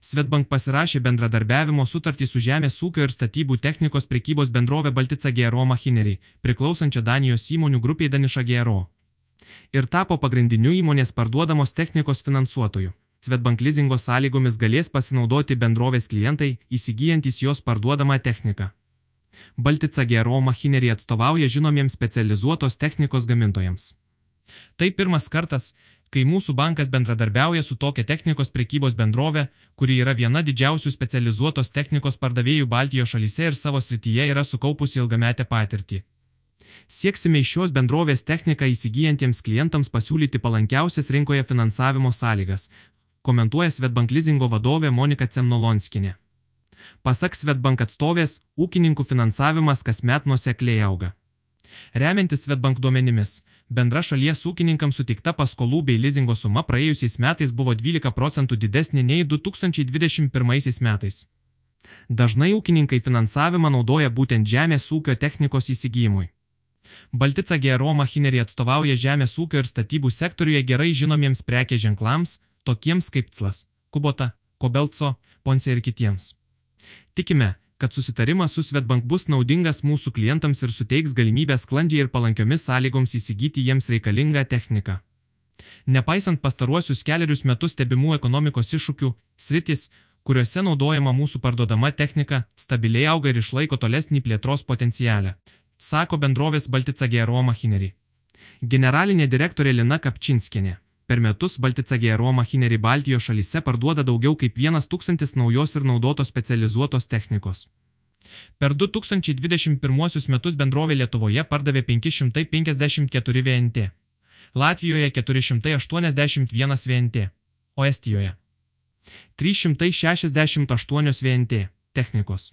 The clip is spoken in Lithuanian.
Svetbank pasirašė bendradarbiavimo sutartį su Žemės ūkio ir statybų technikos prekybos bendrovė Baltica GRO Machineriai, priklausančia Danijos įmonių grupiai Daniša GRO. Ir tapo pagrindiniu įmonės parduodamos technikos finansuotoju. Svetbank lizingo sąlygomis galės pasinaudoti bendrovės klientai, įsigijantis jos parduodamą techniką. Baltica GRO Machineriai atstovauja žinomiems specializuotos technikos gamintojams. Tai pirmas kartas, kai mūsų bankas bendradarbiauja su tokia technikos prekybos bendrovė, kuri yra viena didžiausių specializuotos technikos pardavėjų Baltijos šalyse ir savo srityje yra sukaupusi ilgametę patirtį. Sieksime iš šios bendrovės techniką įsigijantiems klientams pasiūlyti palankiausias rinkoje finansavimo sąlygas, komentuoja Svetbank lizingo vadovė Monika Cemnolonskinė. Pasak Svetbank atstovės, ūkininkų finansavimas kasmet nusekliai auga. Remiantis Svetbank duomenimis, bendra šalies ūkininkams suteikta paskolų bei lizingo suma praėjusiais metais buvo 12 procentų didesnė nei 2021 metais. Dažnai ūkininkai finansavimą naudoja būtent žemės ūkio technikos įsigijimui. Baltica GRO machineriai atstovauja žemės ūkio ir statybų sektoriuje gerai žinomiems prekės ženklams, tokiems kaip Clas, Kubota, Kobelco, Ponce ir kitiems. Tikime, kad susitarimas su Svetbank bus naudingas mūsų klientams ir suteiks galimybę sklandžiai ir palankiomis sąlygoms įsigyti jiems reikalingą techniką. Nepaisant pastaruosius keliarius metus stebimų ekonomikos iššūkių, sritis, kuriuose naudojama mūsų parduodama technika, stabiliai auga ir išlaiko tolesnį plėtros potencialą, sako bendrovės Baltica GRO machineriai. Generalinė direktorė Lina Kapčinskinė. Per metus Baltica GRO machineriai Baltijos šalyse parduoda daugiau kaip 1000 naujos ir naudotos specializuotos technikos. Per 2021 metus bendrovė Lietuvoje pardavė 554 VNT, Latvijoje 481 VNT, o Estijoje 368 VNT technikos.